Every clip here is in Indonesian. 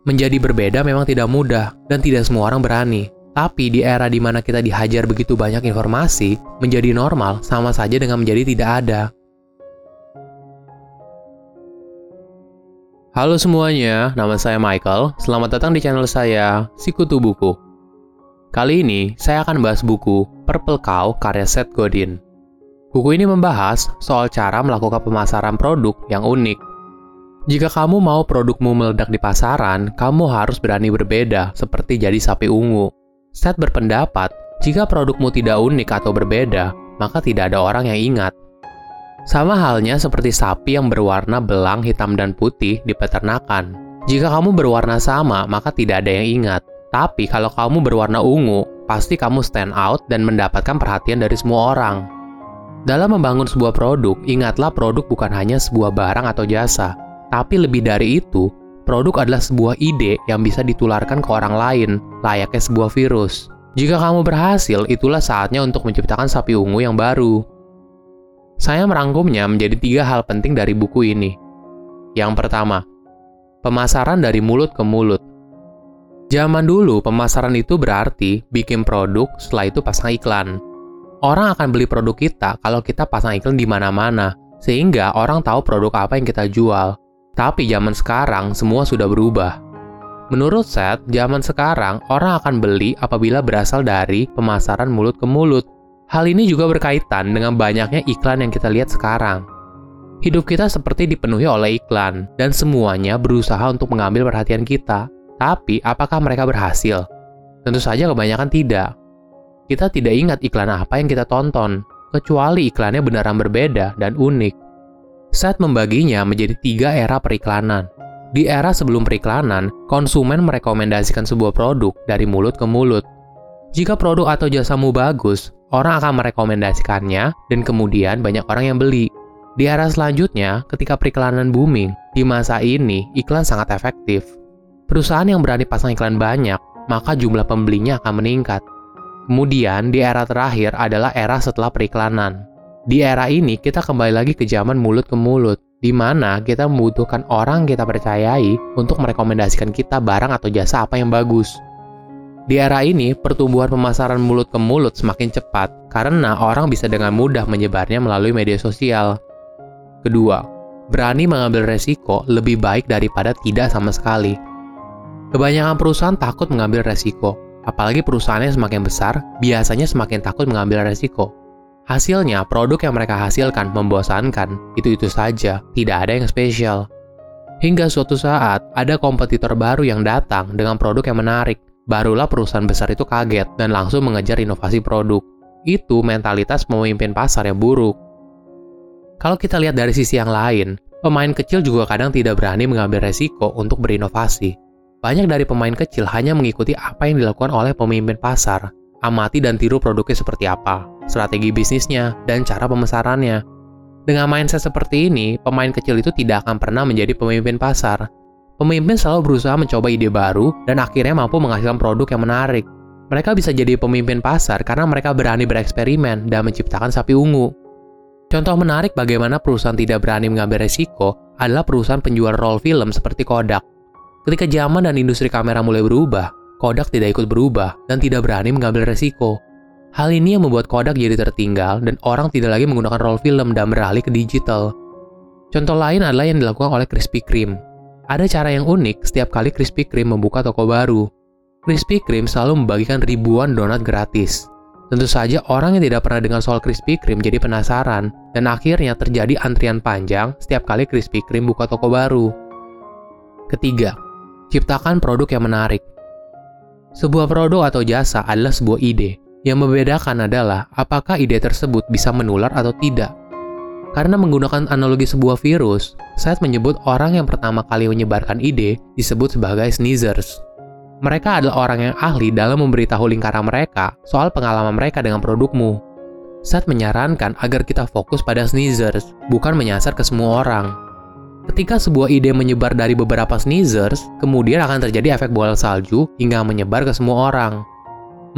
Menjadi berbeda memang tidak mudah dan tidak semua orang berani. Tapi di era di mana kita dihajar begitu banyak informasi, menjadi normal sama saja dengan menjadi tidak ada. Halo semuanya, nama saya Michael. Selamat datang di channel saya, Sikutu Buku. Kali ini, saya akan bahas buku Purple Cow karya Seth Godin. Buku ini membahas soal cara melakukan pemasaran produk yang unik jika kamu mau produkmu meledak di pasaran, kamu harus berani berbeda, seperti jadi sapi ungu. Seth berpendapat, jika produkmu tidak unik atau berbeda, maka tidak ada orang yang ingat. Sama halnya seperti sapi yang berwarna belang hitam dan putih di peternakan. Jika kamu berwarna sama, maka tidak ada yang ingat. Tapi kalau kamu berwarna ungu, pasti kamu stand out dan mendapatkan perhatian dari semua orang. Dalam membangun sebuah produk, ingatlah produk bukan hanya sebuah barang atau jasa, tapi lebih dari itu, produk adalah sebuah ide yang bisa ditularkan ke orang lain, layaknya sebuah virus. Jika kamu berhasil, itulah saatnya untuk menciptakan sapi ungu yang baru. Saya merangkumnya menjadi tiga hal penting dari buku ini. Yang pertama, pemasaran dari mulut ke mulut. Zaman dulu, pemasaran itu berarti bikin produk, setelah itu pasang iklan. Orang akan beli produk kita kalau kita pasang iklan di mana-mana, sehingga orang tahu produk apa yang kita jual. Tapi zaman sekarang semua sudah berubah. Menurut Seth, zaman sekarang orang akan beli apabila berasal dari pemasaran mulut ke mulut. Hal ini juga berkaitan dengan banyaknya iklan yang kita lihat sekarang. Hidup kita seperti dipenuhi oleh iklan, dan semuanya berusaha untuk mengambil perhatian kita. Tapi, apakah mereka berhasil? Tentu saja kebanyakan tidak. Kita tidak ingat iklan apa yang kita tonton, kecuali iklannya beneran berbeda dan unik. Seth membaginya menjadi tiga era periklanan. Di era sebelum periklanan, konsumen merekomendasikan sebuah produk dari mulut ke mulut. Jika produk atau jasamu bagus, orang akan merekomendasikannya dan kemudian banyak orang yang beli. Di era selanjutnya, ketika periklanan booming, di masa ini iklan sangat efektif. Perusahaan yang berani pasang iklan banyak, maka jumlah pembelinya akan meningkat. Kemudian, di era terakhir adalah era setelah periklanan. Di era ini, kita kembali lagi ke zaman mulut ke mulut, di mana kita membutuhkan orang kita percayai untuk merekomendasikan kita barang atau jasa apa yang bagus. Di era ini, pertumbuhan pemasaran mulut ke mulut semakin cepat karena orang bisa dengan mudah menyebarnya melalui media sosial. Kedua, berani mengambil resiko lebih baik daripada tidak sama sekali. Kebanyakan perusahaan takut mengambil resiko, apalagi perusahaannya semakin besar, biasanya semakin takut mengambil resiko. Hasilnya, produk yang mereka hasilkan membosankan, itu-itu saja, tidak ada yang spesial. Hingga suatu saat, ada kompetitor baru yang datang dengan produk yang menarik. Barulah perusahaan besar itu kaget dan langsung mengejar inovasi produk. Itu mentalitas pemimpin pasar yang buruk. Kalau kita lihat dari sisi yang lain, pemain kecil juga kadang tidak berani mengambil resiko untuk berinovasi. Banyak dari pemain kecil hanya mengikuti apa yang dilakukan oleh pemimpin pasar, amati dan tiru produknya seperti apa, strategi bisnisnya, dan cara pemasarannya. Dengan mindset seperti ini, pemain kecil itu tidak akan pernah menjadi pemimpin pasar. Pemimpin selalu berusaha mencoba ide baru dan akhirnya mampu menghasilkan produk yang menarik. Mereka bisa jadi pemimpin pasar karena mereka berani bereksperimen dan menciptakan sapi ungu. Contoh menarik bagaimana perusahaan tidak berani mengambil resiko adalah perusahaan penjual roll film seperti Kodak. Ketika zaman dan industri kamera mulai berubah, Kodak tidak ikut berubah dan tidak berani mengambil resiko. Hal ini yang membuat Kodak jadi tertinggal dan orang tidak lagi menggunakan roll film dan beralih ke digital. Contoh lain adalah yang dilakukan oleh Krispy Kreme. Ada cara yang unik setiap kali Krispy Kreme membuka toko baru. Krispy Kreme selalu membagikan ribuan donat gratis. Tentu saja orang yang tidak pernah dengar soal Krispy Kreme jadi penasaran dan akhirnya terjadi antrian panjang setiap kali Krispy Kreme buka toko baru. Ketiga, ciptakan produk yang menarik. Sebuah produk atau jasa adalah sebuah ide. Yang membedakan adalah apakah ide tersebut bisa menular atau tidak. Karena menggunakan analogi sebuah virus, saya menyebut orang yang pertama kali menyebarkan ide disebut sebagai sneezers. Mereka adalah orang yang ahli dalam memberitahu lingkaran mereka soal pengalaman mereka dengan produkmu. Saat menyarankan agar kita fokus pada sneezers, bukan menyasar ke semua orang. Ketika sebuah ide menyebar dari beberapa sneezers, kemudian akan terjadi efek bola salju hingga menyebar ke semua orang.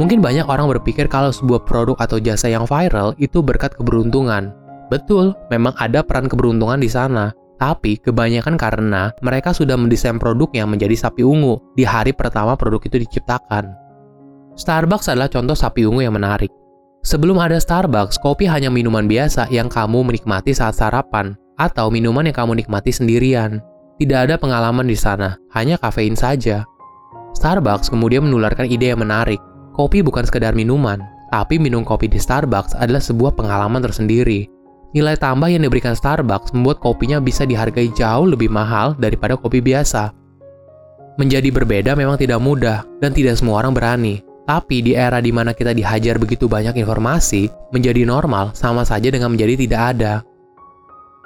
Mungkin banyak orang berpikir kalau sebuah produk atau jasa yang viral itu berkat keberuntungan. Betul, memang ada peran keberuntungan di sana. Tapi kebanyakan karena mereka sudah mendesain produk yang menjadi sapi ungu di hari pertama produk itu diciptakan. Starbucks adalah contoh sapi ungu yang menarik. Sebelum ada Starbucks, kopi hanya minuman biasa yang kamu menikmati saat sarapan, atau minuman yang kamu nikmati sendirian. Tidak ada pengalaman di sana, hanya kafein saja. Starbucks kemudian menularkan ide yang menarik. Kopi bukan sekedar minuman, tapi minum kopi di Starbucks adalah sebuah pengalaman tersendiri nilai tambah yang diberikan Starbucks membuat kopinya bisa dihargai jauh lebih mahal daripada kopi biasa. Menjadi berbeda memang tidak mudah, dan tidak semua orang berani. Tapi di era di mana kita dihajar begitu banyak informasi, menjadi normal sama saja dengan menjadi tidak ada.